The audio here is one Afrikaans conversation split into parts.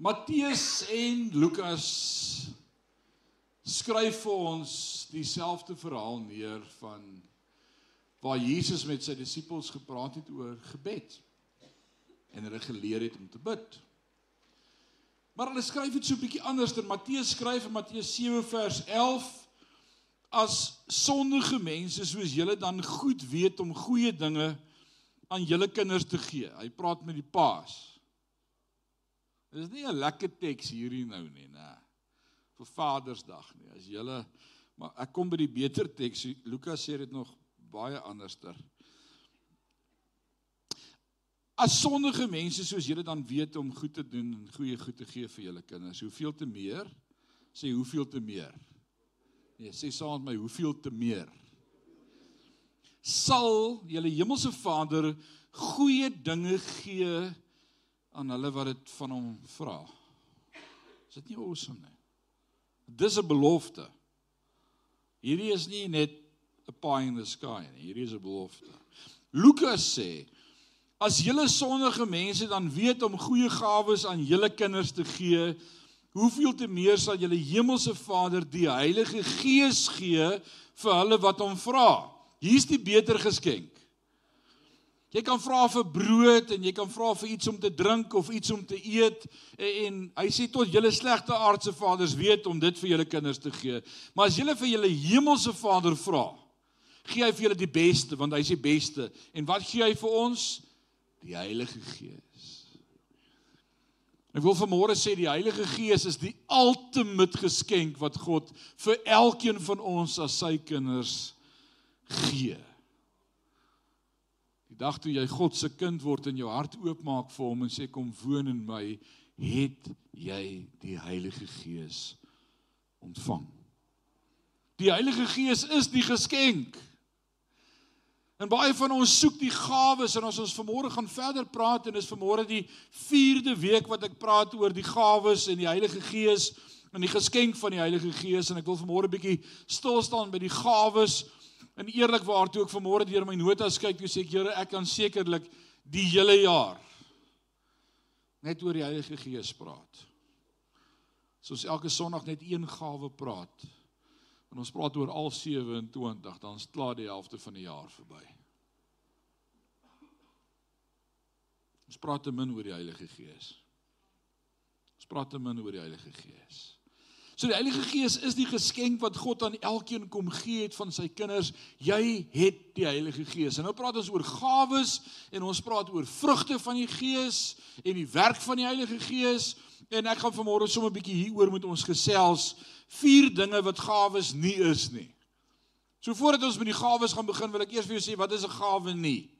Matteus en Lukas skryf vir ons dieselfde verhaal neer van waar Jesus met sy disippels gepraat het oor gebed en hulle geleer het om te bid. Maar hulle skryf dit so 'n bietjie anders. Matteus skryf in Matteus 7 vers 11 as sondige mense soos julle dan goed weet om goeie dinge aan julle kinders te gee. Hy praat met die paas. Dis nie 'n lekker teks hierdie nou nie, nê. Vir Vadersdag nie. As jy maar ek kom by die beter teks. Lukas sê dit nog baie anderster. As sondige mense soos julle dan weet om goed te doen en goeie goed te gee vir julle kinders, hoeveel te meer? Sê hoeveel te meer? Nee, sê saam met my, hoeveel te meer? Sal julle hemelse Vader goeie dinge gee aan hulle wat dit van hom vra. Is dit nie awesome nie? Dis 'n belofte. Hierdie is nie net 'n pie in the sky nie. Hierdie is 'n belofte. Lukas sê as julle sondige mense dan weet om goeie gawes aan julle kinders te gee, hoeveel te meer sal julle hemelse Vader die Heilige Gees gee vir hulle wat hom vra. Hier's die beter geskenk. Jy kan vra vir brood en jy kan vra vir iets om te drink of iets om te eet en, en hy sê tot julle slegte aardse vaders weet om dit vir julle kinders te gee. Maar as julle vir julle hemelse Vader vra, gee hy vir julle die beste want hy is die beste. En wat gee hy vir ons? Die Heilige Gees. Ek wil vanmôre sê die Heilige Gees is die ultimate geskenk wat God vir elkeen van ons as sy kinders gee dag toe jy God se kind word en jou hart oopmaak vir hom en sê kom woon in my, het jy die Heilige Gees ontvang. Die Heilige Gees is die geskenk. En baie van ons soek die gawes en ons ons vanmôre gaan verder praat en dis vanmôre die 4de week wat ek praat oor die gawes en die Heilige Gees en die geskenk van die Heilige Gees en ek wil vanmôre 'n bietjie stil staan by die gawes En eerlikwaar toe ek vanmôre deur my notas kyk, toe sê ek Here, ek kan sekerlik die hele jaar net oor die Heilige Gees praat. Soos elke Sondag net een gawe praat. En ons praat oor al 27, dan is klaar die helfte van die jaar verby. Ons praat te min oor die Heilige Gees. Ons praat te min oor die Heilige Gees. So die Heilige Gees is die geskenk wat God aan elkeen kom gee het van sy kinders. Jy het die Heilige Gees. En nou praat ons oor gawes en ons praat oor vrugte van die Gees en die werk van die Heilige Gees. En ek gaan vanmôre sommer 'n bietjie hieroor met ons gesels. Vier dinge wat gawes nie is nie. So voordat ons met die gawes gaan begin, wil ek eers vir jou sê wat is 'n gawe nie?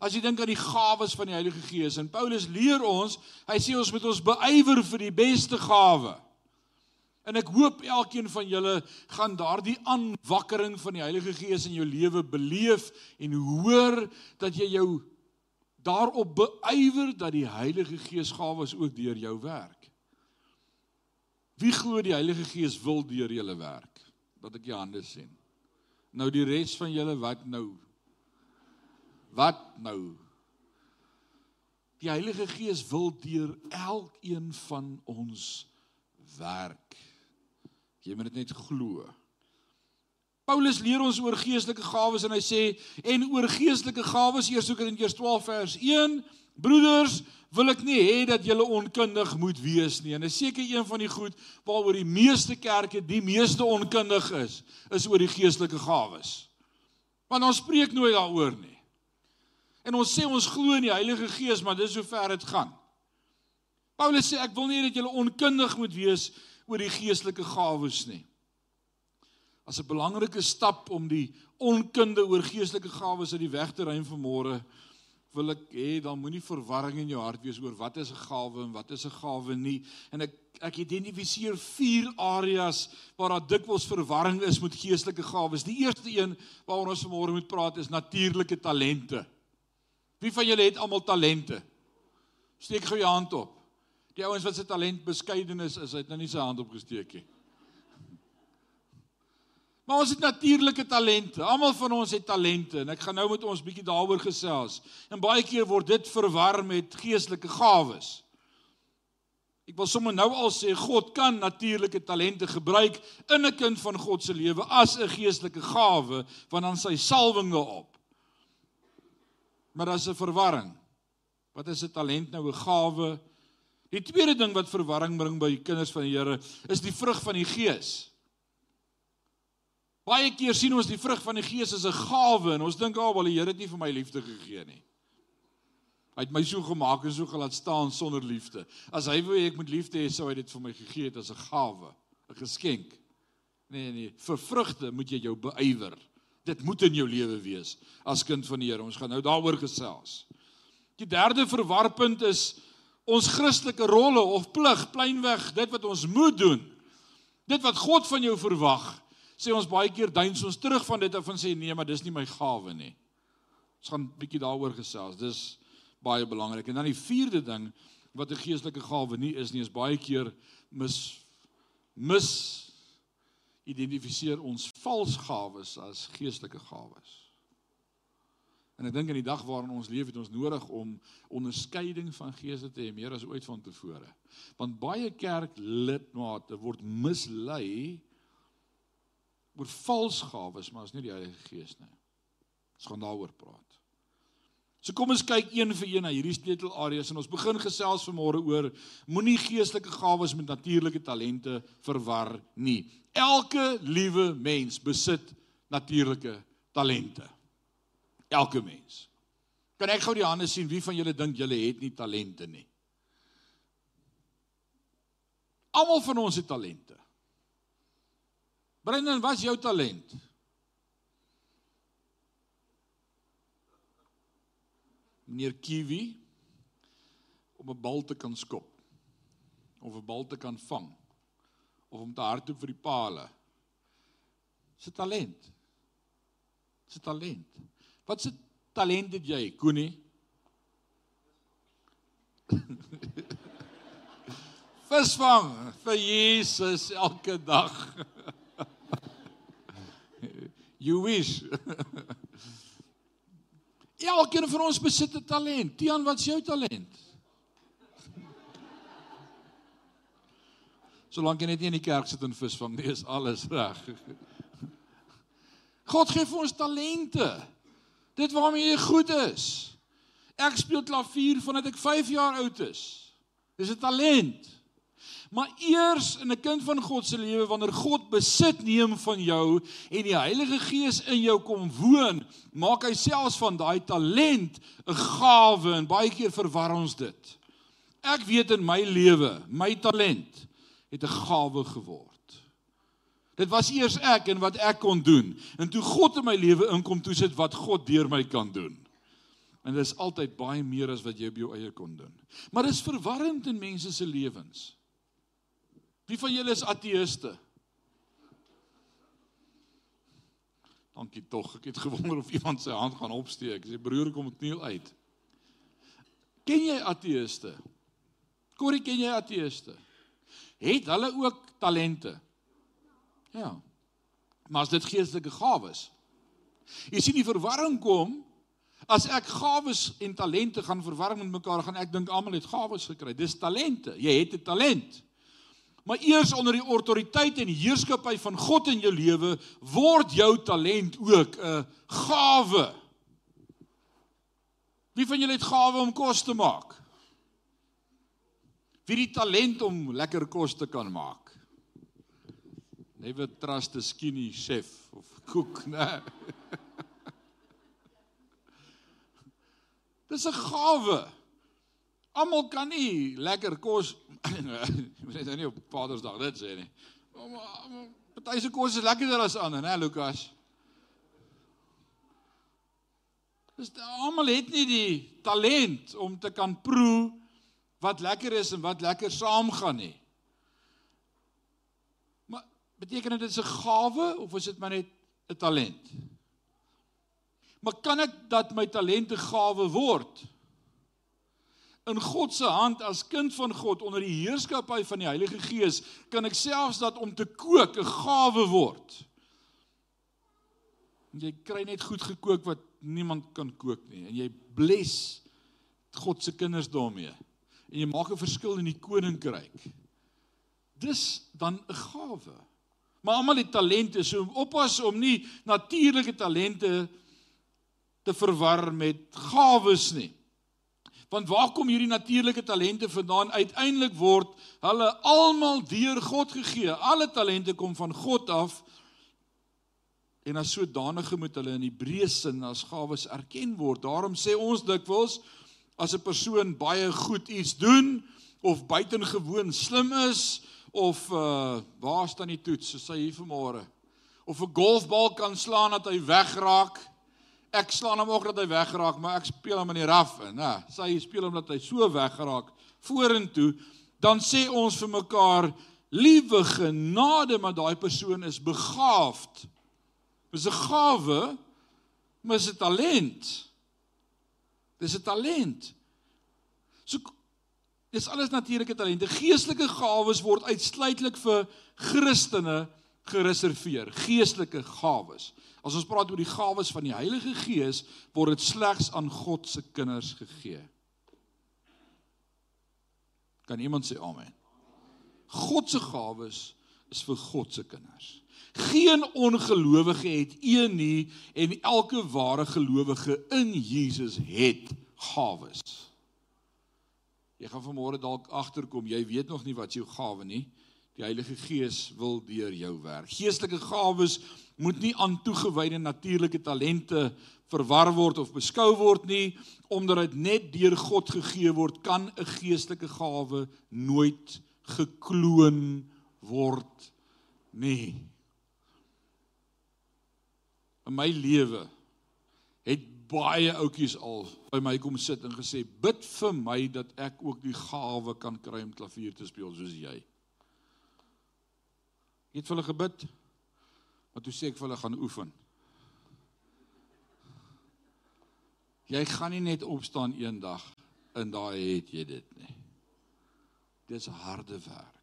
As jy dink aan die gawes van die Heilige Gees en Paulus leer ons, hy sê ons moet ons beywer vir die beste gawe. En ek hoop elkeen van julle gaan daardie aanwakkering van die Heilige Gees in jou lewe beleef en hoor dat jy jou daarop beywer dat die Heilige Gees gawes ook deur jou werk. Wie glo die Heilige Gees wil deur julle werk? Dat ek jou hande sien. Nou die res van julle wat nou? Wat nou? Die Heilige Gees wil deur elkeen van ons werk. Jy moet dit net glo. Paulus leer ons oor geestelike gawes en hy sê en oor geestelike gawes eers ook in Korintiërs 12 vers 1 broeders wil ek nie hê dat julle onkundig moet wees nie en is seker een van die goed waaroor die meeste kerke die meeste onkundig is is oor die geestelike gawes. Want ons spreek nooit daaroor nie. En ons sê ons glo in die Heilige Gees maar dis hoe ver dit gaan. Paulus sê ek wil nie dat julle onkundig moet wees oor die geestelike gawes nie. As 'n belangrike stap om die onkunde oor geestelike gawes uit die weg te ruim vanmôre, wil ek hê dan moenie verwarring in jou hart wees oor wat is 'n gawe en wat is 'n gawe nie. En ek ek identifiseer vier areas waar daar dikwels verwarring is met geestelike gawes. Die eerste een waaroor ons vanmôre moet praat is natuurlike talente. Wie van julle het almal talente? Steek gou jou hand op. Die ouens wat se talent beskeidenis is, het nou nie sy hand opgesteek nie. Maar ons het natuurlike talente. Almal van ons het talente en ek gaan nou met ons bietjie daaroor gesels. En baie keer word dit verwar met geestelike gawes. Ek wil sommer nou al sê God kan natuurlike talente gebruik in 'n kind van God se lewe as 'n geestelike gawe want dan sy salwinge op. Maar daar's 'n verwarring. Wat is 'n talent nou 'n gawe? Die tweede ding wat verwarring bring by kinders van die Here is die vrug van die Gees. Baie keer sien ons die vrug van die Gees as 'n gawe en ons dink, "Ag, oh, wel die Here het nie vir my liefde gegee nie." Hy het my so gemaak en so gelaat staan sonder liefde. As hy wou ek moet liefde hê, sou hy dit vir my gegee het as 'n gawe, 'n geskenk. Nee nee, vir vrugte moet jy jou beywer. Dit moet in jou lewe wees as kind van die Here. Ons gaan nou daaroor gesels. Die derde verwarpunt is ons Christelike rolle of plig, pleinweg, dit wat ons moet doen. Dit wat God van jou verwag, sê ons baie keer duins ons terug van dit af en sê nee, maar dis nie my gawe nie. Ons gaan 'n bietjie daaroor gesels. Dis baie belangrik. En dan die vierde ding wat 'n geestelike gawe nie is nie, is baie keer mis mis identifiseer ons vals gawes as geestelike gawes. En ek dink in die dag waarin ons leef het ons nodig om onderskeiding van geeste te hê meer as ooit vantevore. Want baie kerklidmate word mislei oor vals gawes, maar is nie die Heilige Gees nie. Ons gaan daaroor praat. So kom ons kyk een vir een na hierdie sleutelareas en ons begin gesels vanmôre oor moenie geestelike gawes met natuurlike talente verwar nie. Elke liewe mens besit natuurlike talente. Elke mens. Kan ek gou die hande sien wie van julle dink julle het nie talente nie? Almal van ons het talente. Brendan, wat is jou talent? Meneer Kiwi om 'n bal te kan skop of 'n bal te kan vang of om te hardloop vir die palle. Dis 'n talent. Dis 'n talent. Wat 'n talent het jy, Koenie? Visvang vir Jesus elke dag. You wish. Elkeen van ons besit 'n talent. Tian, wat's jou talent? Solank jy net nie in die kerk sit en visvang nie, is alles reg. God gee vir ons talente. Dit waarmee jy goed is. Ek speel klavier vandat ek 5 jaar oud is. Dis 'n talent. Maar eers in 'n kind van God se lewe wanneer God besit neem van jou en die Heilige Gees in jou kom woon, maak hy selfs van daai talent 'n gawe en baie keer verwar ons dit. Ek weet in my lewe, my talent het 'n gawe geword. Dit was eers ek en wat ek kon doen. En toe God in my lewe inkom, toe sit wat God deur my kan doen. En dit is altyd baie meer as wat jy op jou eie kon doen. Maar dit is verwarrend in mense se lewens. Wie van julle is ateëste? Dankie tog. Ek het gewonder of iemand sy hand gaan opsteek. Sy broer kom kniel uit. Ken jy ateëste? Corrie, ken jy ateëste? Het hulle ook talente? Ja. Maar as dit geestelike gawes. Jy sien die verwarring kom as ek gawes en talente gaan verwarring met mekaar, gaan ek dink almal het gawes gekry. Dis talente. Jy het 'n talent. Maar eers onder die autoriteit en heerskappy van God in jou lewe word jou talent ook 'n gawe. Wie van julle het gawe om kos te maak? Wie die talent om lekker kos te kan maak? Never trust a skinny chef of cook, né? Dis 'n gawe. Almal kan nie lekker kos jy moet net nou nie op Vadersdag dit sê nie. Party se kos is lekkerder as ander, né, Lukas? Dis almal het nie die talent om te kan proe wat lekker is en wat lekker saamgaan nie. Beteken dit is 'n gawe of is dit maar net 'n talent? Maar kan ek dat my talente gawe word? in God se hand as kind van God onder die heerskappy van die Heilige Gees kan ek selfs dat om te kook 'n gawe word. Jy kry net goed gekook wat niemand kan kook nie en jy bless God se kinders daarmee. en jy maak 'n verskil in die koninkryk. Dis dan 'n gawe. Maar almal het talente, so oppas om nie natuurlike talente te verwar met gawes nie. Want waar kom hierdie natuurlike talente vandaan? Uiteindelik word hulle almal deur God gegee. Alle talente kom van God af. En as sodanige moet hulle in Hebreë sin as gawes erken word. Daarom sê ons dikwels as 'n persoon baie goed iets doen of buitengewoon slim is of uh waar staan die toets? So sê hier vanmôre. Of 'n golfbal kan slaan dat hy wegraak. Ek slaan hom ook dat hy wegraak, maar ek speel hom in die raf in, nê. Sê hy speel hom dat hy so wegraak vorentoe, dan sê ons vir mekaar liewe genade, maar daai persoon is begaafd. Dis 'n gawe, maar dis 'n talent. Dis 'n talent. So dis alles natuurlike talente. Geestelike gawes word uitsluitlik vir Christene gereserveer. Geestelike gawes. As ons praat oor die gawes van die Heilige Gees, word dit slegs aan God se kinders gegee. Kan iemand sê amen? God se gawes is vir God se kinders. Geen ongelowige het een nie en elke ware gelowige in Jesus het gawes. Jy gaan vanmôre dalk agterkom, jy weet nog nie wat jou gawe nie. Die Heilige Gees wil deur jou werk. Geestelike gawes moet nie aan toegewyde natuurlike talente verwar word of beskou word nie, omdat dit net deur God gegee word, kan 'n geestelike gawe nooit gekloon word nie in my lewe baie ouetjies al by my kom sit en gesê bid vir my dat ek ook die gawe kan kry om klavier te speel soos jy. Ek het vir hulle gebid. Maar toe sê ek vir hulle gaan oefen. Jy gaan nie net opstaan eendag en daai het jy dit nie. Dis harde werk.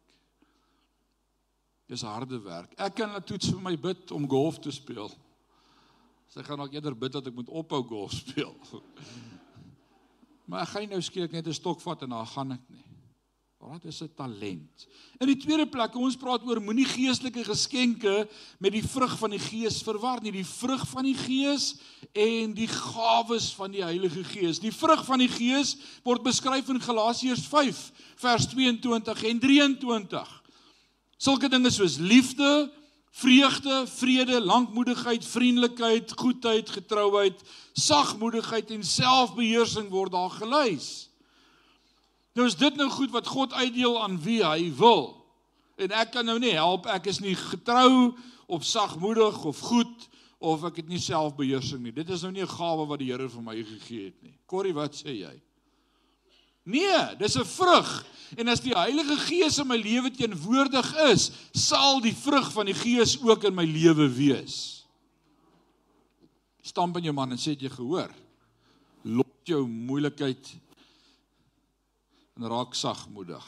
Dis harde werk. Ek kan net toets vir my bid om golf te speel. Sy gaan dalk eerder bid dat ek moet ophou golf speel. Maar ek gaan nou skielik net 'n stok vat en dan gaan ek nie. Wat is 'n talent? In die tweede plek, ons praat oor moenie geestelike geskenke met die vrug van die Gees verwar nie. Die vrug van die Gees en die gawes van die Heilige Gees. Die vrug van die Gees word beskryf in Galasiërs 5 vers 22 en 23. Sulke dinge soos liefde, vreugde, vrede, lankmoedigheid, vriendelikheid, goedheid, getrouheid, sagmoedigheid en selfbeheersing word daar gelys. Nou is dit nou goed wat God uitdeel aan wie hy wil. En ek kan nou nie help ek is nie getrou of sagmoedig of goed of ek het nie selfbeheersing nie. Dit is nou nie 'n gawe wat die Here vir my gegee het nie. Corrie, wat sê jy? Nee, dis 'n vrug. En as die Heilige Gees in my lewe teenwoordig is, sal die vrug van die Gees ook in my lewe wees. Stamp in jou man en sê jy gehoor. Lot jou moeilikheid en raak sagmoedig.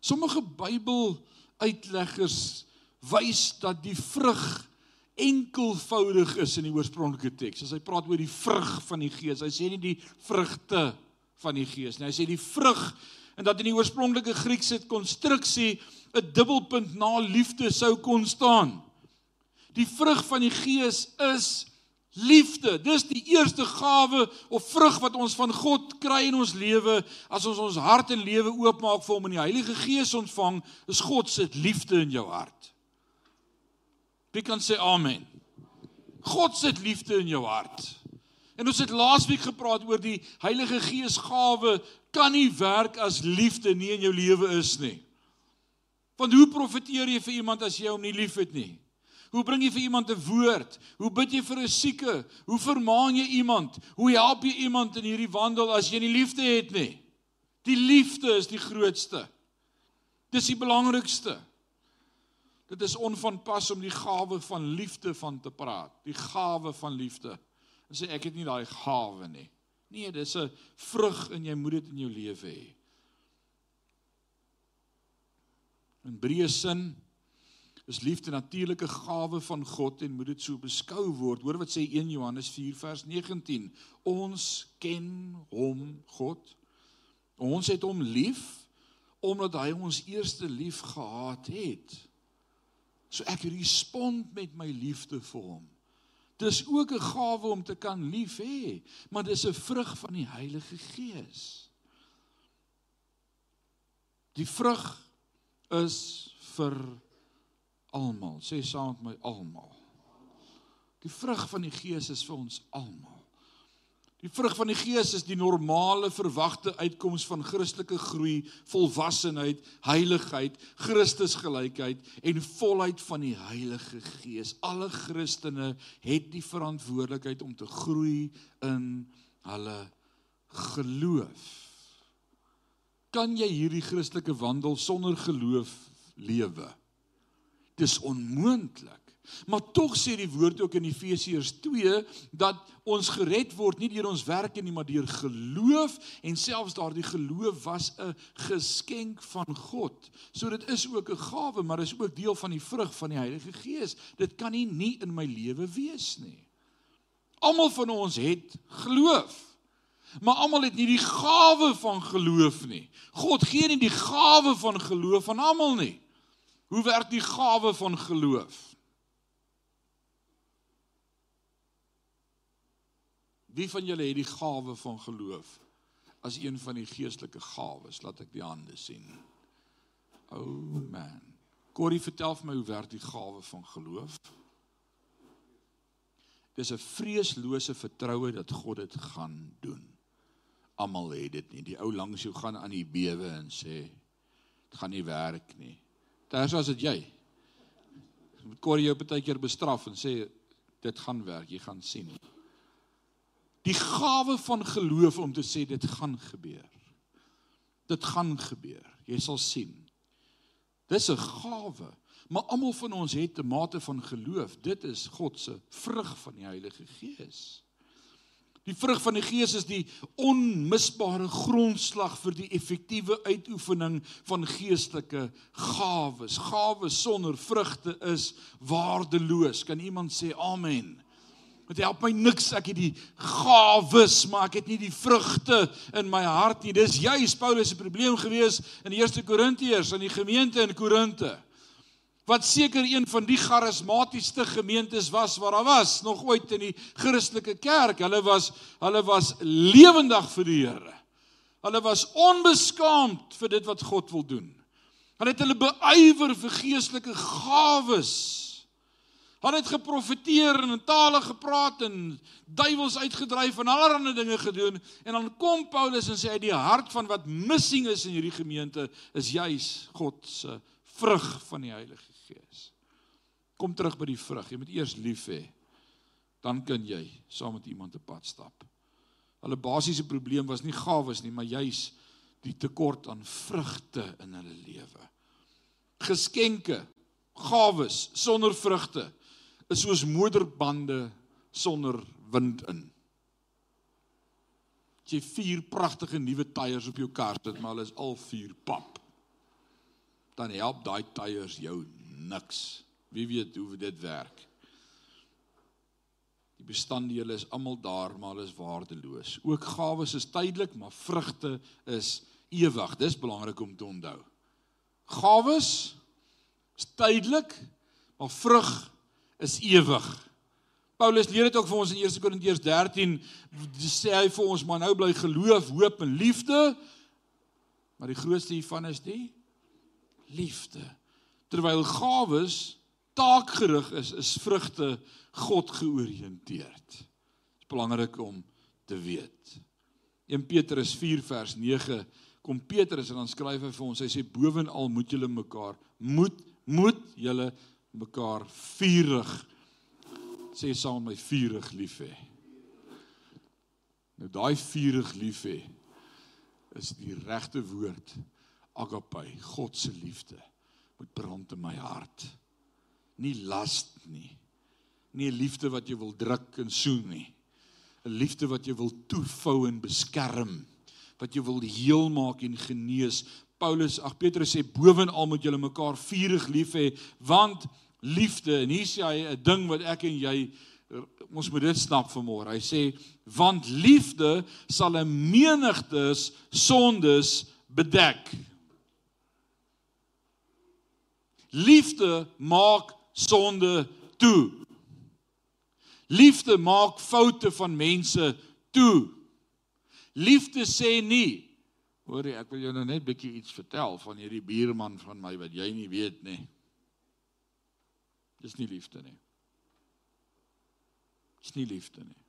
Sommige Bybel-uitleggers wys dat die vrug enkelvoudig is in die oorspronklike teks. As hy praat oor die vrug van die Gees, hy sê nie die vrugte van die Gees nie. Hy sê die vrug en dat in die oorspronklike Griekse konstruksie 'n dubbelpunt na liefde sou kon staan. Die vrug van die Gees is liefde. Dis die eerste gawe of vrug wat ons van God kry in ons lewe as ons ons hart en lewe oopmaak vir hom en die Heilige Gees ontvang, is God se liefde in jou hart. Wie kan sê amen? God se liefde in jou hart. En ons het laasweek gepraat oor die Heilige Gees gawe kan nie werk as liefde nie in jou lewe is nie. Want hoe profeteer jy vir iemand as jy hom nie liefhet nie? Hoe bring jy vir iemand 'n woord? Hoe bid jy vir 'n sieke? Hoe vermaan jy iemand? Hoe help jy iemand in hierdie wandel as jy nie liefde het nie? Die liefde is die grootste. Dis die belangrikste. Dit is onvanpas om die gawe van liefde van te praat. Die gawe van liefde. En sê ek het nie daai gawe nie. Nee, dis 'n vrug en jy moet dit in jou lewe hê. In breë sin is liefde natuurlike gawe van God en moet dit so beskou word. Hoor wat sê 1 Johannes 4 vers 19. Ons ken hom God Ons het hom lief omdat hy ons eerste lief gehad het. So ek respond met my liefde vir hom. Dis ook 'n gawe om te kan lief hê, maar dis 'n vrug van die Heilige Gees. Die vrug is vir almal. Sê saam met my almal. Die vrug van die Gees is vir ons almal. Die vrug van die Gees is die normale verwagte uitkoms van Christelike groei, volwassenheid, heiligheid, Christusgelykheid en volheid van die Heilige Gees. Alle Christene het die verantwoordelikheid om te groei in hulle geloof. Kan jy hierdie Christelike wandel sonder geloof lewe? Dis onmoontlik. Maar tog sê die woord ook in Efesiërs 2 dat ons gered word nie deur ons werke nie, maar deur geloof en selfs daardie geloof was 'n geskenk van God. So dit is ook 'n gawe, maar is ook deel van die vrug van die Heilige Gees. Dit kan nie nie in my lewe wees nie. Almal van ons het geloof. Maar almal het nie die gawe van geloof nie. God gee nie die gawe van geloof aan almal nie. Hoe werk die gawe van geloof? Wie van julle het die gawe van geloof as een van die geestelike gawes? Laat ek die hande sien. O oh man. Corrie, vertel vir my hoe werk die gawe van geloof? Dis 'n vreeslose vertroue dat God dit gaan doen. Almal het dit nie. Die ou langs jou gaan aan die bewe en sê dit gaan nie werk nie. Terwyl as dit jy. Moet Corrie jou baie keer bestraf en sê dit gaan werk, jy gaan sien die gawe van geloof om te sê dit gaan gebeur. Dit gaan gebeur. Jy sal sien. Dis 'n gawe, maar almal van ons het 'n mate van geloof. Dit is God se vrug van die Heilige Gees. Die vrug van die Gees is die onmisbare grondslag vir die effektiewe uitoefening van geestelike gawes. Gawes sonder vrugte is waardeloos. Kan iemand sê amen? Dit help my niks ek het die gawes, maar ek het nie die vrugte in my hart nie. Dis juis Paulus se probleem gewees in die eerste Korintiërs in die gemeente in Korinte. Wat seker een van die charismatiesste gemeentes was wat daar was nog ooit in die Christelike kerk. Hulle was hulle was lewendig vir die Here. Hulle was onbeskaamd vir dit wat God wil doen. Hulle het hulle beywer vir geestelike gawes. Hulle het geprofeteer en in tale gepraat en duiwels uitgedryf en allerlei dinge gedoen en dan kom Paulus en sê hy die hart van wat missing is in hierdie gemeente is juis God se vrug van die Heilige Gees. Kom terug by die vrug. Jy moet eers lief hê. Dan kan jy saam met iemand op pad stap. Hulle basiese probleem was nie gawes nie, maar juis die tekort aan vrugte in hulle lewe. Geskenke, gawes sonder vrugte is soos motorbande sonder wind in. Jy vier pragtige nuwe tyres op jou kar sit, maar hulle is al vier pap. Dan help daai tyres jou niks. Wie weet hoe dit werk? Die bestanddele is almal daar, maar hulle is waardeloos. Ook gawes is tydelik, maar vrugte is ewig. Dis belangrik om te onthou. Gawes is tydelik, maar vrug is ewig. Paulus leer dit ook vir ons in 1 Korintiërs 13, sê hy vir ons maar nou bly geloof, hoop en liefde. Maar die grootste hiervan is die liefde. Terwyl gawes taakgerig is, is vrugte God georiënteerd. Dit is belangrik om te weet. 1 Petrus 4 vers 9 kom Petrus en dan skryf hy vir ons, hy sê bovenal moet julle mekaar moet moet julle mekaar vurig sê saam my vurig lief hê. Nou daai vurig lief hê is die regte woord agape, God se liefde moet brand in my hart. Nie last nie. Nie 'n liefde wat jy wil druk en soen nie. 'n Liefde wat jy wil toefou en beskerm, wat jy wil heel maak en genees. Paulus, ag Petrus sê bovenal moet julle mekaar vurig lief hê want liefde en hier sê hy 'n ding wat ek en jy ons moet dit snap vanmôre. Hy sê want liefde sal 'n menigtes sondes bedek. Liefde maak sonde toe. Liefde maak foute van mense toe. Liefde sê nie Hoorie, ek wil jou nou net bietjie iets vertel van hierdie buurman van my wat jy nie weet nie. Dis nie liefde nie. Dis nie liefde nie.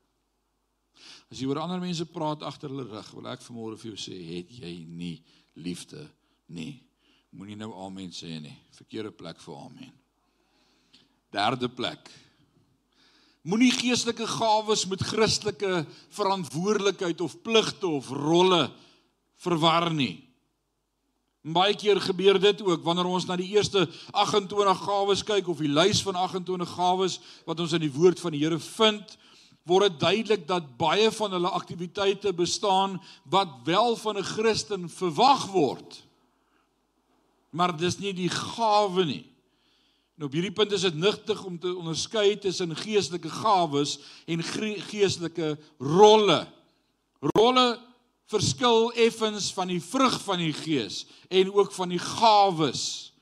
As jy oor ander mense praat agter hulle rug, wil ek vanmôre vir jou sê, het jy nie liefde nie. Moenie nou amen sê nie. Verkeerde plek vir amen. Derde plek. Moenie geestelike gawes met Christelike verantwoordelikheid of pligte of rolle verwar nie. Baie keer gebeur dit ook wanneer ons na die eerste 28 gawes kyk of die lys van 28 gawes wat ons in die woord van die Here vind, word dit duidelik dat baie van hulle aktiwiteite bestaan wat wel van 'n Christen verwag word. Maar dis nie die gawe nie. En op hierdie punt is dit nuttig om te onderskei tussen geestelike gawes en geestelike rolle. Rolle verskil effens van die vrug van die gees en ook van die gawes.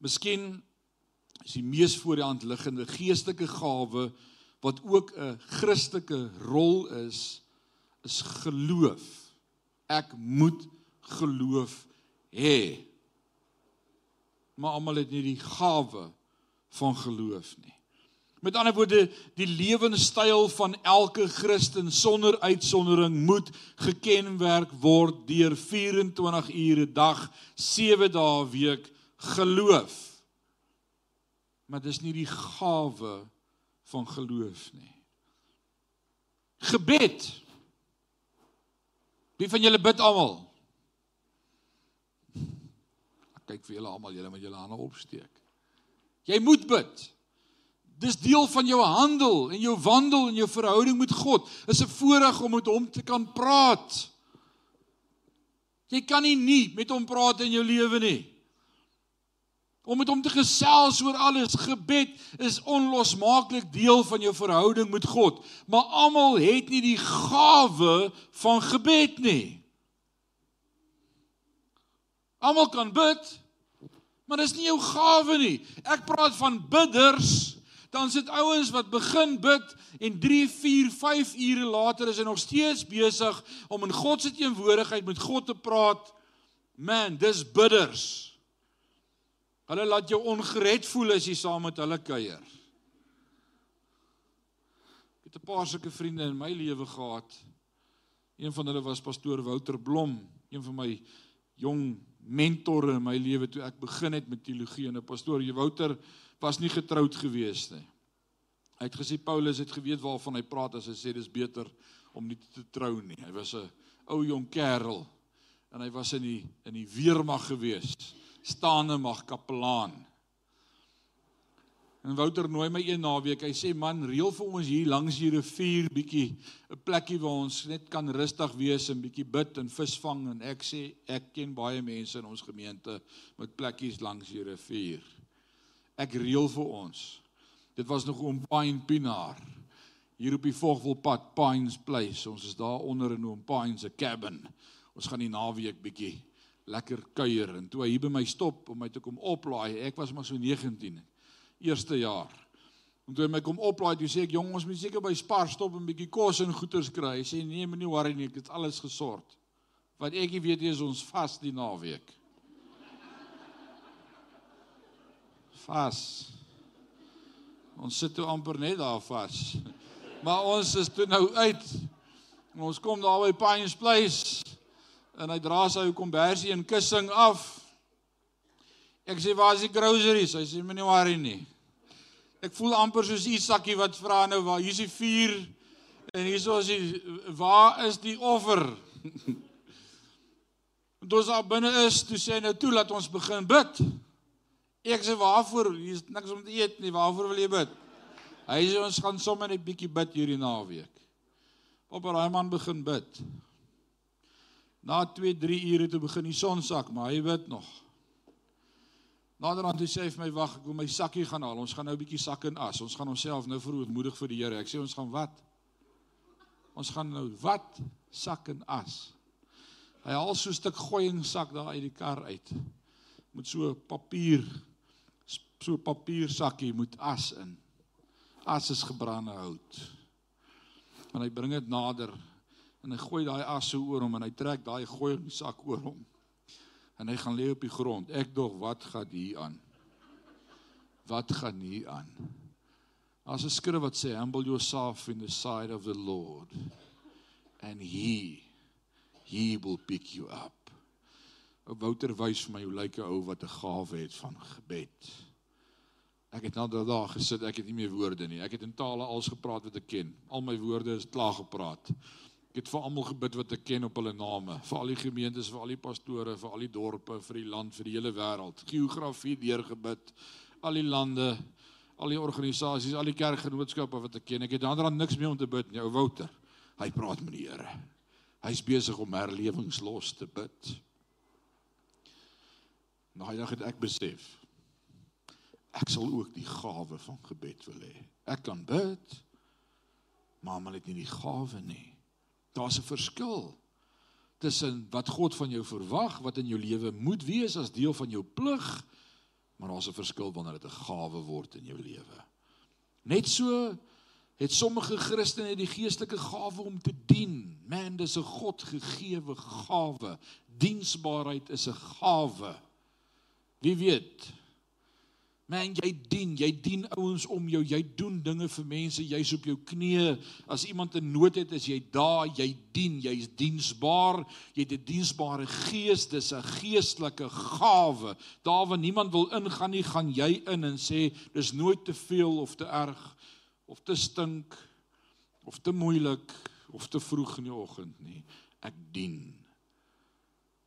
Miskien is die mees voor die hand liggende geestelike gawe wat ook 'n Christelike rol is, is geloof. Ek moet geloof hê. Maar almal het nie die gawe van geloof nie. Met ander woorde, die lewenstyl van elke Christen sonder uitsondering moet gekenmerk word deur 24 ure 'n dag, 7 dae 'n week geloof. Maar dis nie die gawe van geloof nie. Gebed. Wie van julle bid almal? Ek kyk vir julle almal, julle moet julle hande opsteek. Jy moet bid. Dis deel van jou handel en jou wandel en jou verhouding met God. Is 'n voorreg om met hom te kan praat. Jy kan nie nie met hom praat in jou lewe nie. Om met hom te gesels oor alles, gebed is onlosmaaklik deel van jou verhouding met God. Maar almal het nie die gawe van gebed nie. Almal kan bid, maar dis nie jou gawe nie. Ek praat van bidders dan sit ouens wat begin bid en 3, 4, 5 ure later is hy nog steeds besig om in God se teenwoordigheid met God te praat. Man, dis bidders. Hulle laat jou ongered voel as jy saam met hulle kuier. Ek het 'n paar sulke vriende in my lewe gehad. Een van hulle was pastoor Wouter Blom, een van my jong mentore in my lewe toe ek begin het met teologie en 'n pastoor Wouter was nie getroud gewees nie. Hy het gesê Paulus het geweet waarvan hy praat as hy sê dis beter om nie te trou nie. Hy was 'n ou jong kerel en hy was in die in die weermag gewees. Staande mag kapelaan. En Wouter nooi my een naweek. Hy sê man, reël vir ons hier langs die rivier bietjie 'n plekkie waar ons net kan rustig wees en bietjie bid en visvang en ek sê ek ken baie mense in ons gemeente met plekkies langs die rivier ek reël vir ons. Dit was nog oom Pine Pinaar. Hier op die Vogwelpad Pines Place. Ons is daar onder in oom Pine se cabin. Ons gaan die naweek bietjie lekker kuier en toe hy hier by my stop om my te kom oplaai. Ek was maar so 19. Eerste jaar. En toe hy my kom oplaai, toe sê ek jong, ons moet seker by Spar stop en bietjie kos en goeders kry. Hy sê nee, moenie worry nie, ek het alles gesort. Wat ek weet is ons vas die naweek. vas. Ons sit toe amper net daar vas. Maar ons is toe nou uit. Ons kom daar by Pines Place en hy dra sy kombersie en kussing af. Ek sê waar is die groceries? Hy sê moenie worry nie. Ek voel amper soos Isaakie wat vra nou waar hier's die vuur en hierso is die waar is die offer? Toe ons daar binne is, toe sê nou toe laat ons begin bid. Ek sê waarvoor? Hier's niks om te eet nie. Waarvoor wil jy bid? Hy sê ons gaan sommer net bietjie bid hierdie naweek. Papa daai man begin bid. Na 2, 3 ure toe begin die son sak, maar hy bid nog. Naderhand toe sê hy vir my wag, ek wil my sakkie gaan haal. Ons gaan nou 'n bietjie sak en as. Ons gaan onsself nou verootmoedig vir die Here. Ek sê ons gaan wat? Ons gaan nou wat? Sak en as. Hy haal so 'n stuk gooiing sak daar uit die kar uit. Met so papier so papier sakkie met as in. As is gebrande hout. En hy bring dit nader en hy gooi daai as so oor hom en hy trek daai gooiing sak oor hom en hy gaan lê op die grond. Ek dog wat gaan hier aan? Wat gaan hier aan? As 'n skrif wat sê humble yourself in the sight of the Lord and he he will pick you up. Ou Wouter wys vir my hoe lyk 'n ou wat 'n gawe het van gebed. Ek het nou daar gesit, ek het nie meer woorde nie. Ek het in tale als gepraat wat ek ken. Al my woorde is klaar gepraat. Ek het vir almal gebid wat ek ken op hulle name, vir al die gemeentes, vir al die pastore, vir al die dorpe, vir die land, vir die hele wêreld. Geografie deurgebid, al die lande, al die organisasies, al die kerkgenootskappe wat ek ken. Ek het daarna niks meer om te bid nie, ou Wouter. Hy praat met die Here. Hy's besig om herlewingslos te bid. Nou ja, het ek besef ek sal ook die gawe van gebed wil hê. Ek kan bid, maar maar net nie die gawe nie. Daar's 'n verskil tussen wat God van jou verwag, wat in jou lewe moet wees as deel van jou plig, maar daar's 'n verskil wanneer dit 'n gawe word in jou lewe. Net so het sommige Christene die geestelike gawe om te dien. Man, dis 'n God gegeewe gawe. Diensbaarheid is 'n gawe. Wie weet, Man, jy dien, jy dien ouens om jou, jy doen dinge vir mense, jy's op jou knieë. As iemand 'n nood het, is jy daar, jy dien, jy's diensbaar. Jy het 'n diensbare gees, dis 'n geestelike gawe. Daar waar niemand wil ingaan nie, gaan jy in en sê dis nooit te veel of te erg of te stink of te moeilik of te vroeg in die oggend nie. Ek dien.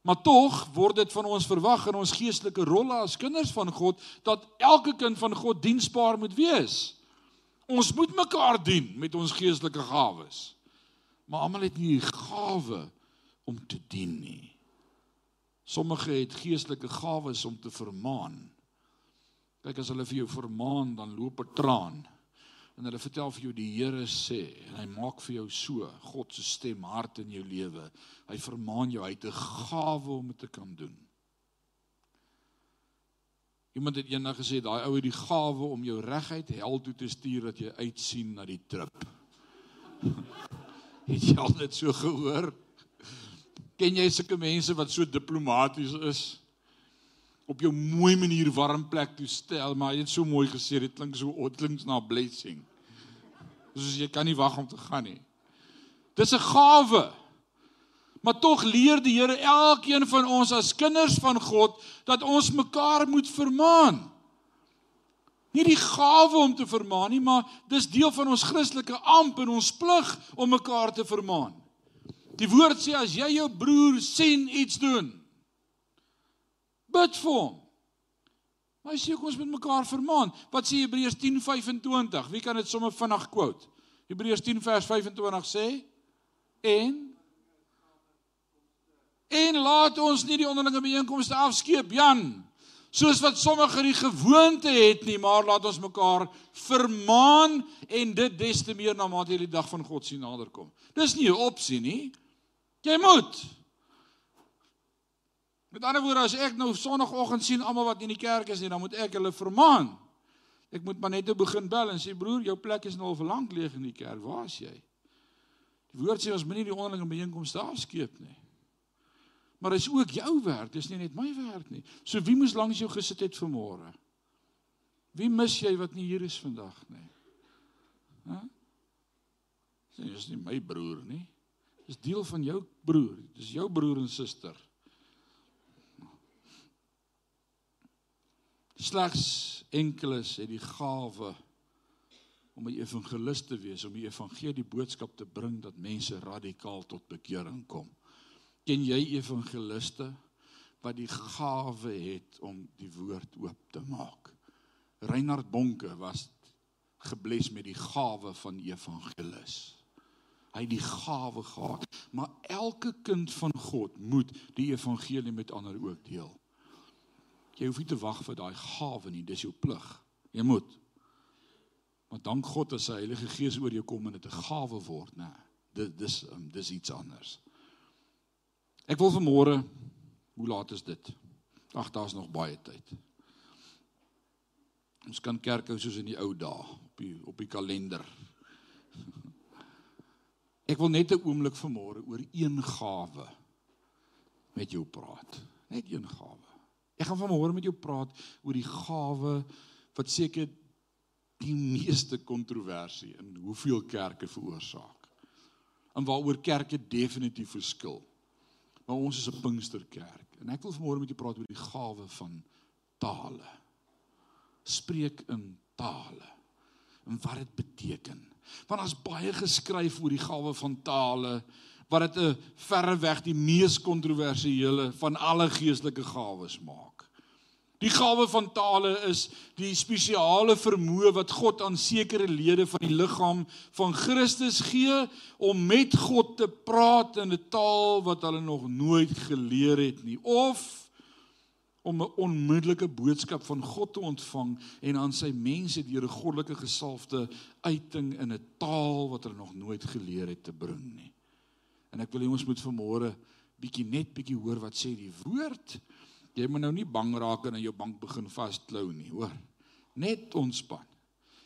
Maar tog word dit van ons verwag in ons geestelike rolle as kinders van God dat elke kind van God diensbaar moet wees. Ons moet mekaar dien met ons geestelike gawes. Maar almal het nie die gawe om te dien nie. Sommige het geestelike gawes om te vermaan. Kyk as hulle vir jou vermaan, dan loop 'n traan en hulle vertel vir jou die Here sê en hy maak vir jou so God se stem hart in jou lewe. Hy vermaan jou, hy het 'n gawe om dit te kan doen. Iemand het eendag gesê daai ou het die gawe om jou reguit hel toe te stuur dat jy uitsien na die trip. het jy al dit so gehoor? Ken jy sulke mense wat so diplomaties is? Op jou mooi manier warm plek toe stel, maar jy het so mooi gesê, dit klink so oudlings na blessing. Soos jy kan nie wag om te gaan nie. Dis 'n gawe. Maar tog leer die Here elkeen van ons as kinders van God dat ons mekaar moet vermaan. Nie die gawe om te vermaan nie, maar dis deel van ons Christelike amp en ons plig om mekaar te vermaan. Die woord sê as jy jou broer sien iets doen, Bid vir hom. Maar sê kom ons met mekaar vermaan. Wat sê Hebreërs 10:25? Wie kan dit sommer vinnig quote? Hebreërs 10 vers 25 sê en en laat ons nie die onderlinge bijeenkomste afskeep Jan soos wat sommige die gewoonte het nie maar laat ons mekaar vermaan en dit des te meer na mate jy die dag van God sien naderkom. Dis nie 'n opsie nie. Jy moet Met ander woorde as ek nou sonoggend sien almal wat in die kerk is, dan moet ek hulle vermaan. Ek moet maar net te begin bel en sê broer, jou plek is nou al lank leeg in die kerk. Waar is jy? Die woord sê ons moenie die onderlinge byeenkomste afskeep nie. Maar dit is ook jou werk, dis nie net my werk nie. So wie moes langs jou gesit het vanmôre? Wie mis jy wat nie hier is vandag nie? Hæ? Dit is nie my broer nie. Dis deel van jou broer. Dis jou broer en suster. Slegs enkeles het die gawe om 'n evangelis te wees, om die evangelie boodskap te bring dat mense radikaal tot bekering kom. Ken jy evangeliste wat die gawe het om die woord oop te maak? Reinhard Bonke was gebles met die gawe van evangelis. Hy het die gawe gehad, maar elke kind van God moet die evangelie met ander ook deel. Jy hoef nie te wag vir daai gawe nie, dis jou plig. Jy moet. Maar dank God as sy Heilige Gees oor jou kom en dit 'n gawe word, né? Dit dis um, dis iets anders. Ek wil vanmôre hoe laat is dit? Ag, daar's nog baie tyd. Ons kan kerk hou soos in die ou dae op die op die kalender. Ek wil net 'n oomblik vanmôre oor een gawe met jou praat. Net een gawe. Ek gaan vanmôre met jou praat oor die gawe wat seker die meeste kontroversie in hoeveel kerke veroorsaak. En waaroor kerke definitief verskil. Maar ons is 'n Pinksterkerk en ek wil vanmôre met jou praat oor die gawe van tale. Spreek in tale. En wat dit beteken. Want daar's baie geskryf oor die gawe van tale wat dit 'n verreweg die mees kontroversiële van alle geestelike gawes maak. Die gawe van tale is die spesiale vermoë wat God aan sekere lede van die liggaam van Christus gee om met God te praat in 'n taal wat hulle nog nooit geleer het nie of om 'n onmiddellike boodskap van God te ontvang en aan sy mense deur 'n goddelike gesalfde uiting in 'n taal wat hulle nog nooit geleer het te bring nie. En ek wil hê ons moet vanmôre bietjie net bietjie hoor wat sê die woord Jy moet nou nie bang raak en in jou bank begin vasklou nie, hoor. Net ontspan.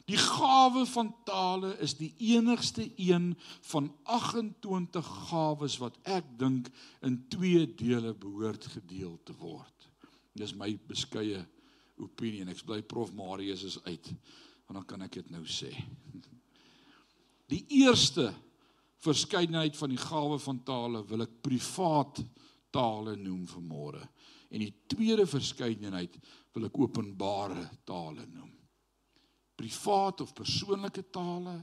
Die gawe van tale is die enigste een van 28 gawes wat ek dink in twee dele behoort gedeel te word. Dis my beskeie opinie en ek bly prof Marius is uit. Want dan kan ek dit nou sê. Die eerste verskeidenheid van die gawe van tale wil ek privaat tale noem vir môre. En die tweede verskeidenheid wil ek openbare tale noem. Privaat of persoonlike tale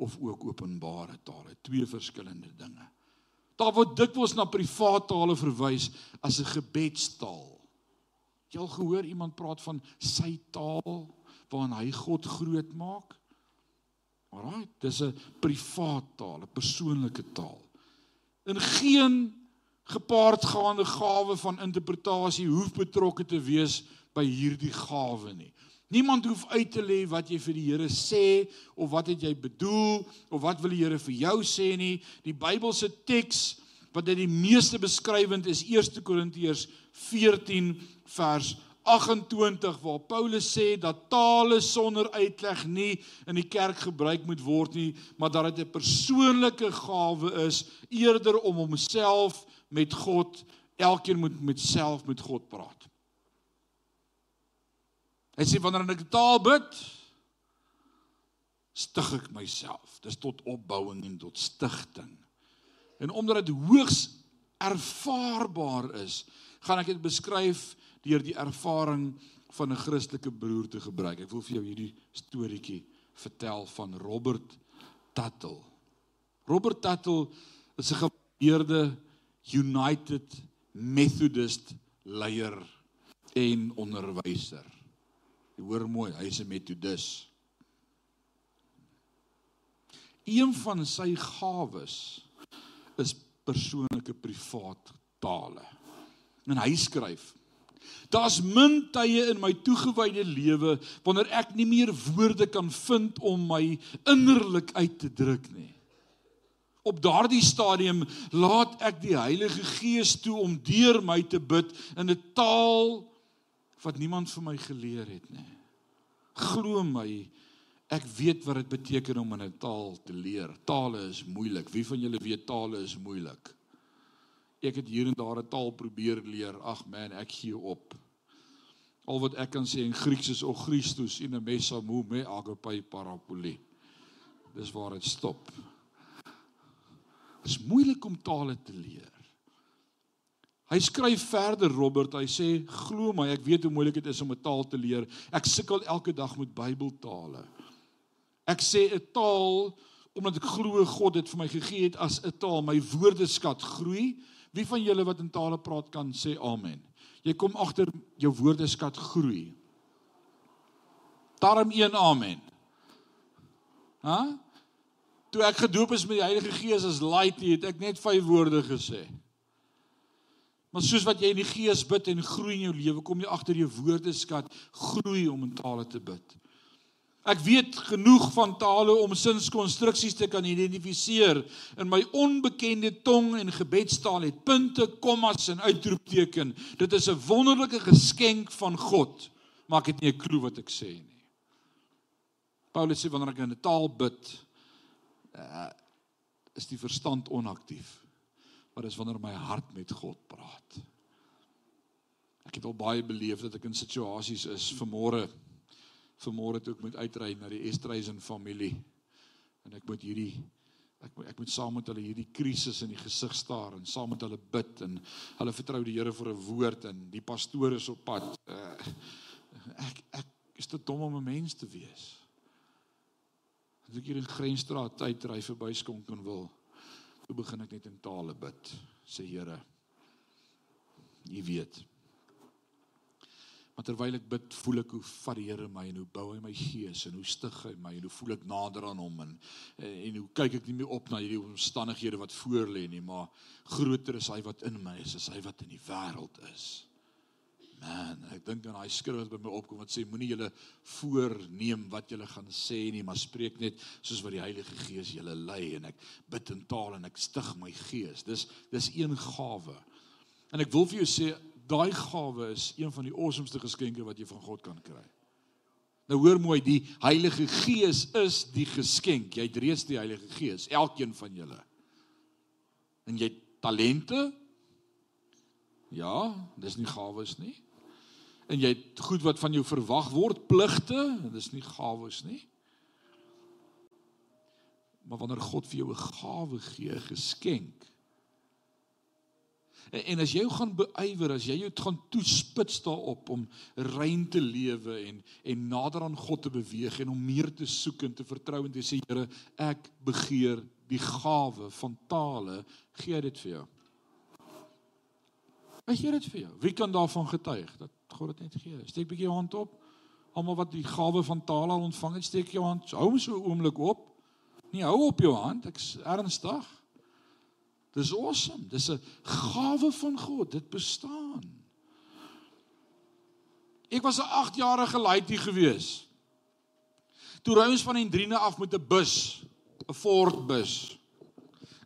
of ook openbare tale, twee verskillende dinge. Daar word dikwels na privaat tale verwys as 'n gebedstaal. Jy al gehoor iemand praat van sy taal waarin hy God groot maak? Alraai, dis 'n privaat taal, 'n persoonlike taal. In geen gepaardgaande gawe van interpretasie hoef betrokke te wees by hierdie gawe nie. Niemand hoef uit te lê wat jy vir die Here sê of wat het jy bedoel of wat wil die Here vir jou sê nie. Die Bybelse teks wat dit die meeste beskrywend is 1 Korintiërs 14 vers 28 waar Paulus sê dat tale sonder uitleg nie in die kerk gebruik moet word nie, maar dat dit 'n persoonlike gawe is eerder om homself met God, elkeen moet met self met God praat. Hy sê wanneer ek taal bid, stig ek myself. Dis tot opbouing en tot stigting. En omdat dit hoogs ervaarbaar is, gaan ek dit beskryf deur die ervaring van 'n Christelike broer te gebruik. Ek wil vir jou hierdie storieetjie vertel van Robert Tuttle. Robert Tuttle is 'n geëerde United Methodist leier en onderwyser. Jy hoor mooi, hy's 'n Methodis. Een van sy gawes is persoonlike privaat tale. En hy skryf: Daar's min tye in my toegewyde lewe wanneer ek nie meer woorde kan vind om my innerlik uit te druk nie. Op daardie stadium laat ek die Heilige Gees toe om deur my te bid in 'n taal wat niemand vir my geleer het nie. Glo my, ek weet wat dit beteken om in 'n taal te leer. Tale is moeilik. Wie van julle weet tale is moeilik? Ek het hier en daar 'n taal probeer leer. Ag man, ek gee op. Al wat ek kan sê in Grieks is o Christus in 'n messa mo me agape parapoli. Dis waar dit stop. Dit is moeilik om tale te leer. Hy skryf verder Robert, hy sê glo my, ek weet hoe moeilik dit is om 'n taal te leer. Ek sukkel elke dag met Bybeltale. Ek sê 'n taal omdat ek glo God het vir my gegee het as 'n taal, my woordeskat groei. Wie van julle wat in tale praat kan sê amen. Jy kom agter jou woordeskat groei. Daarom een amen. Hæ? toe ek gedoop is met die Heilige Gees as laity, het ek net vyf woorde gesê. Maar soos wat jy in die gees bid en groei in jou lewe, kom jy agter jou woordeskat groei om in tale te bid. Ek weet genoeg van tale om sinskonstruksies te kan identifiseer. In my onbekende tong en gebedstaal het punte, kommas en uitroepteken. Dit is 'n wonderlike geskenk van God, maar ek het nie 'n klou wat ek sê nie. Paulus sê wanneer ek in 'n taal bid, uh, is die verstand onaktief. Maar dis wanneer my hart met God praat. Ek het al baie beleef dat ek in situasies is vanmôre vanmôre toe ek moet uitry na die Estreisen familie en ek moet hierdie ek moet ek moet saam met hulle hierdie krisis in die gesig staar en saam met hulle bid en hulle vertrou die Here vir 'n woord en die pastoor is op pad. Uh, ek ek is te dom om 'n mens te wees. As ek hier in Grensstraat uitry verby skonk en wil, toe begin ek net in tale bid, sê Here. U weet. Maar terwyl ek bid, voel ek hoe vat die Here my en hoe bou hy my gees en hoe stig hy my en hoe voel ek nader aan hom en en hoe kyk ek nie meer op na hierdie omstandighede wat voor lê nie, maar groter is hy wat in my is as hy wat in die wêreld is. Man, ek dink aan daai skrif wat by my opkom wat sê moenie julle voorneem wat julle gaan sê nie, maar spreek net soos wat die Heilige Gees julle lei en ek bid in taal en ek stig my gees. Dis dis een gawe. En ek wil vir jou sê daai gawe is een van die awesomeste geskenke wat jy van God kan kry. Nou hoor mooi, die Heilige Gees is die geskenk. Jy het reeds die Heilige Gees, elkeen van julle. En jy talente? Ja, dis nie gawes nie en jy het goed wat van jou verwag word, pligte, dis nie gawes nie. Maar wanneer God vir jou 'n gawe gee, geskenk. En, as jy gaan beywer, as jy jou gaan toespits daarop om rein te lewe en en nader aan God te beweeg en om meer te soek en te vertrou en te sê Here, ek begeer die gawe van tale, gee dit vir jou. Ek gee dit vir jou. Wie kan daarvan getuig dat God dit net gee? Steek 'n bietjie jou hand op. Almal wat die gawe van taal al ontvang het, steek jou hand. Hou hom so 'n oomblik op. Nee, hou op jou hand. Ek's ernstig. Dis awesome. Dis 'n gawe van God. Dit bestaan. Ek was 'n 8-jarige laaitie gewees. Toe ry ons van Hendrine af met 'n bus, 'n Ford bus.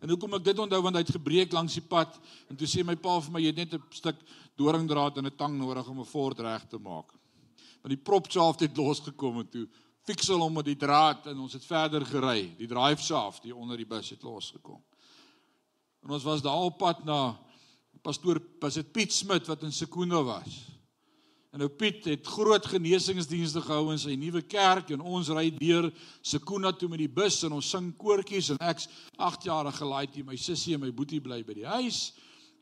En hoekom ek dit onthou want hy het gebreek langs die pad en toe sê my pa vir my jy het net 'n stuk doringdraad en 'n tang nodig om 'n fort reg te maak. Want die prop shaft het losgekom en toe fiksel hom met die draad en ons het verder gery. Die drive shaft hier onder die bus het losgekom. En ons was daar op pad na pastoor was dit Piet Smit wat in Sekunda was. En nou Piet het groot genesingsdienste gehou in sy nuwe kerk en ons ry deur Sekuna toe met die bus en ons sing koortjies en ek's 8 jaar gelaaid hier my sussie en my boetie bly by die huis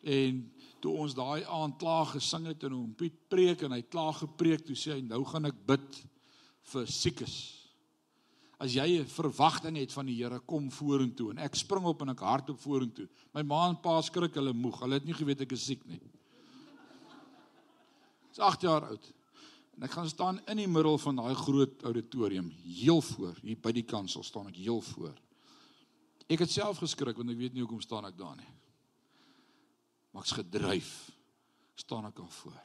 en toe ons daai aand klaar gesing het en hom Piet preek en hy klaar gepreek toe sê hy nou gaan ek bid vir siekes. As jy 'n verwagting het van die Here kom vorentoe en ek spring op en ek hardop vorentoe. My ma en pa skrik hulle moeg. Hulle het nie geweet ek is siek nie. Is 8 jaar oud. En ek gaan staan in die middel van daai groot auditorium, heel voor, hier by die kansel staan ek heel voor. Ek het self geskrik want ek weet nie hoekom staan ek daar nie. Maar ek's gedryf. staan ek daar voor.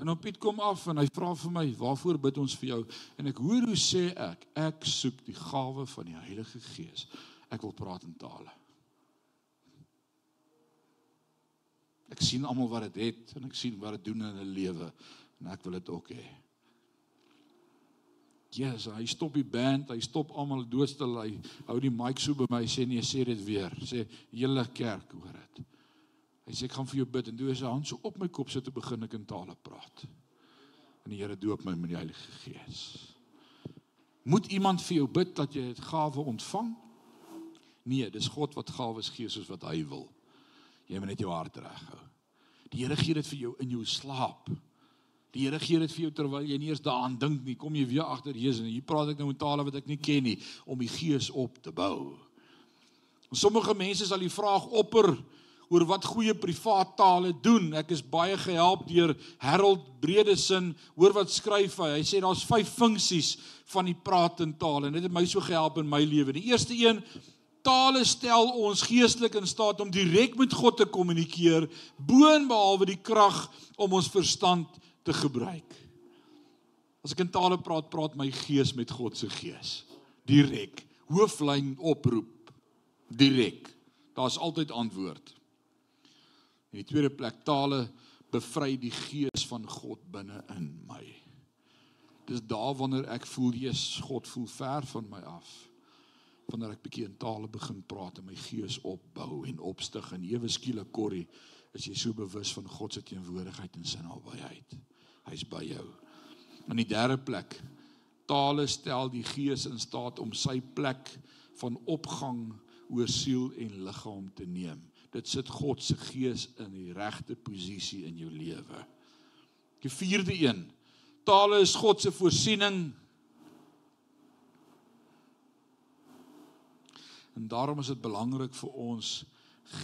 En dan Piet kom af en hy vra vir my, "Waarvoor bid ons vir jou?" En ek hoor hoe sê ek, "Ek soek die gawe van die Heilige Gees. Ek wil praat in tale." Ek sien almal wat dit het, het en ek sien wat dit doen in hulle lewe en ek wil dit ook hê. Ja, yes, hy stop die band, hy stop almal doodstil, hy hou die mic so by my sê nee, sê dit weer. Sê hele kerk hoor dit. Hy sê ek gaan vir jou bid en toe is sy hand so op my kop sit te begin ek in tale praat. En die Here doop my met die Heilige Gees. Moet iemand vir jou bid dat jy dit gawe ontvang? Nee, dis God wat gawes gee soos wat hy wil. Jy moet net jou hart reghou. Die Here gee dit vir jou in jou slaap. Die Here gee dit vir jou terwyl jy nie eens daaraan dink nie. Kom jy weer agter Jesus en hier praat ek nou met tale wat ek nie ken nie om die gees op te bou. Sommige mense sal die vraag opper oor wat goeie privaat tale doen. Ek is baie gehelp deur Harold Bredesin. Hoor wat skryf hy? Hy sê daar's vyf funksies van die praat in taal en dit het my so gehelp in my lewe. Die eerste een Tale stel ons geestelik in staat om direk met God te kommunikeer, boonbehalwe die krag om ons verstand te gebruik. As ek in tale praat, praat my gees met God se gees. Direk, hooflyn oproep. Direk. Daar's altyd antwoord. In die tweede plek, tale bevry die gees van God binne in my. Dis daar wanneer ek voel Jesus God voel ver van my af. Wanneer ek bietjie in tale begin praat en my gees opbou en opstig en ewe skielik korrie is jy so bewus van God se teenwoordigheid en sy nabyheid. Hy's by jou. In die derde plek, tale stel die gees in staat om sy plek van opgang oor siel en liggaam te neem. Dit sit God se gees in die regte posisie in jou lewe. Die vierde een, tale is God se voorsiening. En daarom is dit belangrik vir ons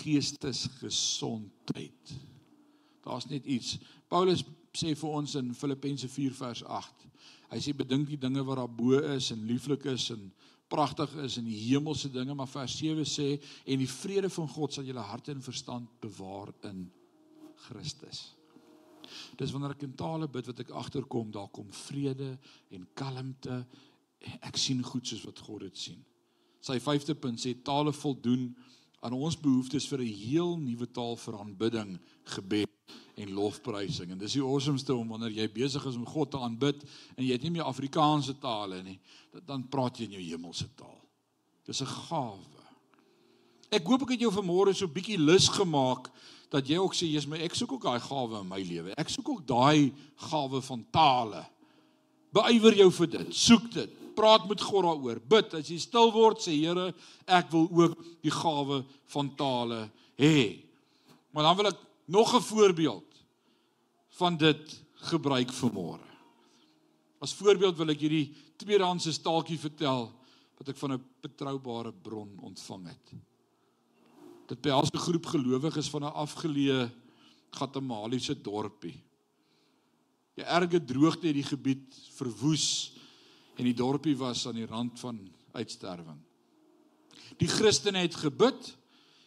geestesgesondheid. Daar's net iets. Paulus sê vir ons in Filippense 4 vers 8. Hy sê bedink die dinge wat daarbo is en lieflik is en pragtig is in die hemelse dinge, maar vers 7 sê en die vrede van God sal julle harte en verstand bewaar in Christus. Dis wanneer ek in tale bid wat ek agterkom, daar kom vrede en kalmte. Ek sien goed soos wat God dit sien. Sy 5de punt sê tale voldoen aan ons behoeftes vir 'n heel nuwe taal vir aanbidding, gebed en lofprysing. En dis die awesomeste om wanneer jy besig is om God te aanbid en jy het nie meer Afrikaanse tale nie, dan praat jy in jou hemelse taal. Dis 'n gawe. Ek hoop ek het jou vanmôre so bietjie lus gemaak dat jy ook sê jy's my ek soek ook daai gawe in my lewe. Ek soek ook daai gawe van tale. Beywer jou vir dit. Soek dit. Praat met God daaroor. Bid as jy stil word sê Here, ek wil ook die gawe van tale hê. Maar dan wil ek nog 'n voorbeeld van dit gebruik vir môre. As voorbeeld wil ek hierdie tweedehandse staaltjie vertel wat ek van 'n betroubare bron ontvang het. Dit behels 'n groep gelowiges van 'n afgeleë Gatemaliese dorpie. Die erge droogte het die gebied verwoes en die dorpie was aan die rand van uitsterwing. Die Christene het gebid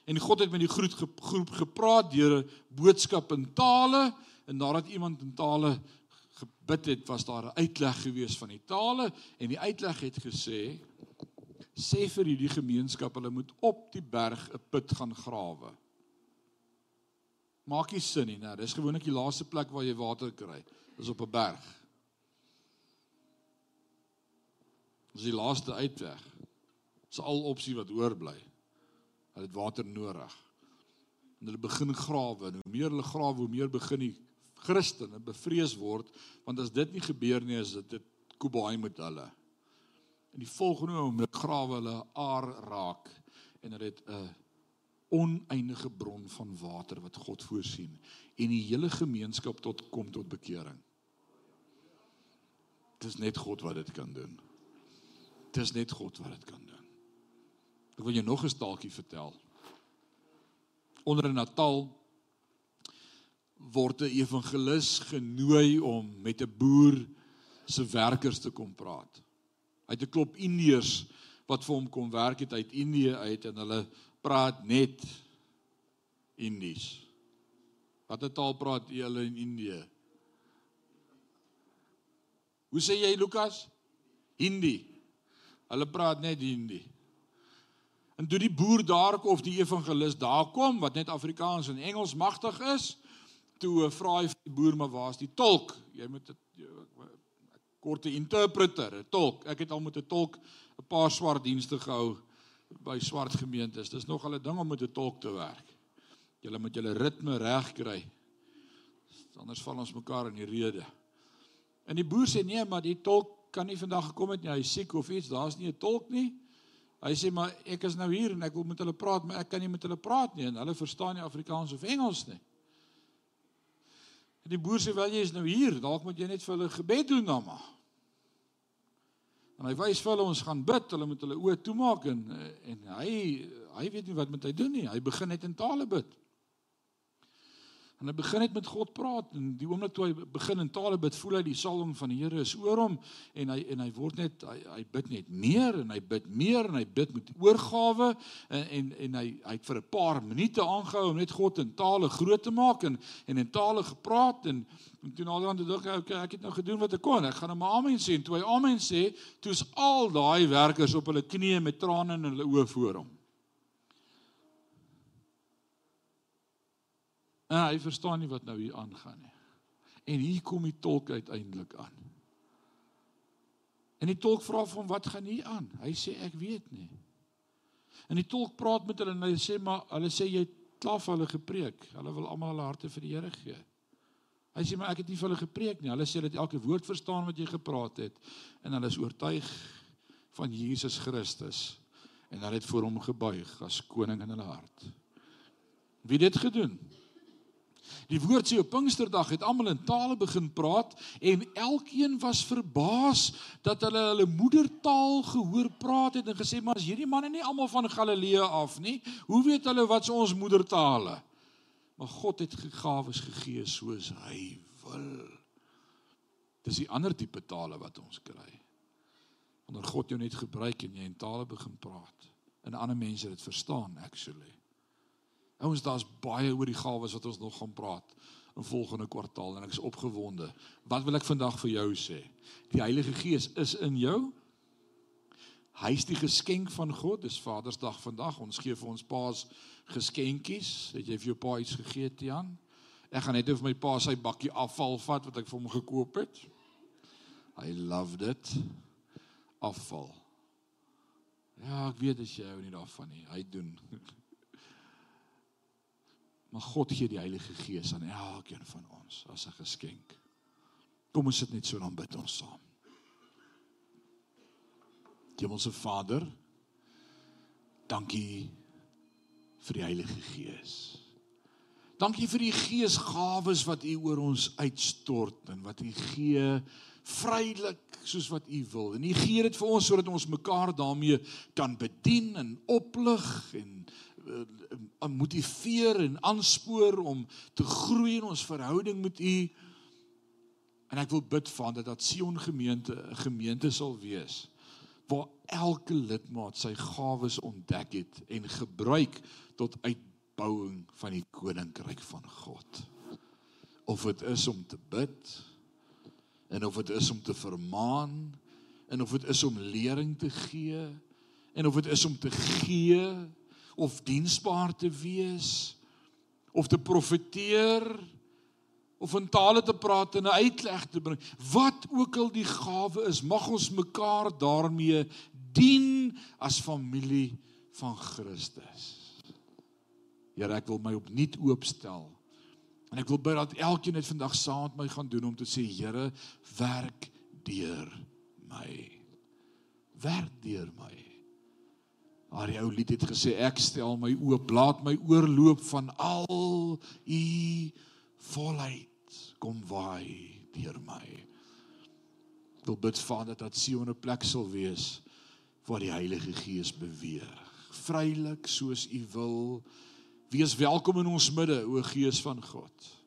en God het met die groep groep gepraat deur 'n boodskap in tale en nadat iemand in tale gebid het, was daar 'n uitleg gewees van die tale en die uitleg het gesê sê vir hierdie gemeenskap hulle moet op die berg 'n put gaan grawe. Maak nie sin nie, né? Dis gewoonlik die laaste plek waar jy water kry, is op 'n berg. Dis die laaste uitweg. Dis al opsie wat oorbly. Hulle het water nodig. En hulle begin grawe en hoe meer hulle grawe, hoe meer begin die Christene bevrees word, want as dit nie gebeur nie, is dit 'n kobaai met hulle. In die volgende oomblik grawe hulle aar raak en hulle het 'n oneindige bron van water wat God voorsien en die hele gemeenskap tot kom tot bekering. Dit is net God wat dit kan doen. Dit is net God wat dit kan doen. Ek wil jou nog 'n staaltjie vertel. Onder 'n Natal word 'n evangelis genooi om met 'n boer se werkers te kom praat. Hy het 'n klop Indiërs wat vir hom kom werk het uit Indië uit en hulle praat net Indies. Watter taal praat julle in Indië? Hoe sê jy Lukas? Hindi. Hulle praat net Hindi. En toe die boer daar kom of die evangelis daar kom wat net Afrikaans en Engels magtig is, toe vra hy vir die boer maar waar's die tolk? Jy moet dit korte interpreter, 'n tolk. Ek het al met 'n tolk 'n paar swart dienste gehou by swart gemeentes. Dis nog al 'n ding om met 'n tolk te werk. Jy moet jou ritme reg kry. Anders val ons mekaar in die rede. En die boer sê nee, maar die tolk kan nie vandag gekom het nie. Hy siek of iets. Daar's nie 'n tolk nie. Hy sê maar ek is nou hier en ek wil met hulle praat, maar ek kan nie met hulle praat nie en hulle verstaan nie Afrikaans of Engels nie. En die boer sê wel jy is nou hier, dalk moet jy net vir hulle gebed doen dan maar. En hy wys vir hulle ons gaan bid, hulle moet hulle oë toemaak en en hy hy weet nie wat moet hy doen nie. Hy begin net in tale bid. En hy begin net met God praat. En die oomblik toe hy begin in tale bid, voel hy die salwing van die Here is oor hom. En hy en hy word net hy, hy bid net meer en hy bid meer en hy bid met oorgawe. En en, en hy hy het vir 'n paar minute aangehou om net God in tale groot te maak en en in tale gepraat. En en toe naderhand dink hy okay, ek het nou gedoen wat ek kon. Ek gaan hom amen sê. En toe hy amen sê, toe's al daai werkers op hulle knieë met trane in hulle oë voor hom. En hy verstaan nie wat nou hier aangaan nie. En hier kom die tolk uiteindelik aan. En die tolk vra vir hom wat gaan hier aan? Hy sê ek weet nie. En die tolk praat met hulle en hy sê maar hulle sê jy klaar hulle gepreek. Hulle wil almal hulle harte vir die Here gee. Hy sê maar ek het nie vir hulle gepreek nie. Hulle sê dat elke woord verstaan wat jy gepraat het en hulle is oortuig van Jesus Christus en hulle het voor hom gebuig as koning in hulle hart. Wie het dit gedoen? Die woord sê op Pinksterdag het almal in tale begin praat en elkeen was verbaas dat hulle hulle moedertaal gehoor praat het en gesê maar as hierdie manne nie almal van Galilea af nie, hoe weet hulle wat se ons moedertale? Maar God het gegawes gegee soos hy wil. Dis die ander tipe tale wat ons kry. Wanneer God jou net gebruik en jy in tale begin praat en ander mense dit verstaan actually. Ouens, daar's baie oor die gawes wat ons nog gaan praat in volgende kwartaal en ek is opgewonde. Wat wil ek vandag vir jou sê? Die Heilige Gees is in jou. Hy is die geskenk van God. Dis Vadersdag vandag. Ons gee vir ons paas geskenkies. Het jy vir jou pa iets gegee, Tian? Ek gaan net vir my pa sy bakkie afval vat wat ek vir hom gekoop het. I loved it. Afval. Ja, ek weet as jy hou nie daarvan nie. Hy doen. Maar God gee die Heilige Gees aan elkeen van ons as 'n geskenk. Kom ons sit net so dan bid ons saam. Hemelse Vader, dankie vir die Heilige Gees. Dankie vir die geesgawes wat U oor ons uitstort en wat U gee vrylik soos wat U wil. En U gee dit vir ons sodat ons mekaar daarmee kan bedien en oplig en motiveer en aanspoor om te groei in ons verhouding met U. En ek wil bid Vader dat Sion gemeente 'n gemeente sal wees waar elke lidmaat sy gawes ontdek het en gebruik tot uitbouing van die koninkryk van God. Of dit is om te bid en of dit is om te vermaan en of dit is om lering te gee en of dit is om te gee of diensbaar te wees of te profeteer of in tale te praat en 'n uitleg te bring. Wat ook al die gawe is mag ons mekaar daarmee dien as familie van Christus. Here ek wil my opnuut oopstel. En ek wil bid dat elkeen net vandag saam met my gaan doen om te sê Here werk deur my. Werk deur my Maar die ou lied het gesê ek stel my oop, laat my oorloop van al u volheid kom waai deur my. Ek wil bid Vader dat Sion 'n plek sal wees waar die Heilige Gees beweeg. Vrylik soos u wil. Wees welkom in ons midde, o Gees van God.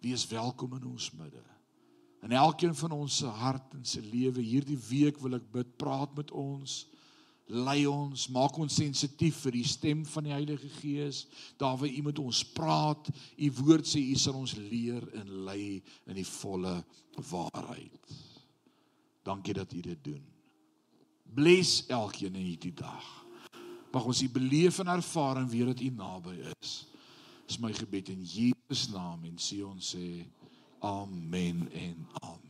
Wees welkom in ons midde. In elkeen van ons se hart en se lewe hierdie week wil ek bid, praat met ons lei ons, maak ons sensitief vir die stem van die Heilige Gees. Daar waar U met ons praat, U woord sê U sal ons leer en lei in die volle waarheid. Dankie dat U dit doen. Bless elkeen in hierdie dag. Mag ons U beleef en ervaar en weet dat U naby is. Dis my gebed in Jesus naam en sê ons sê amen en amen.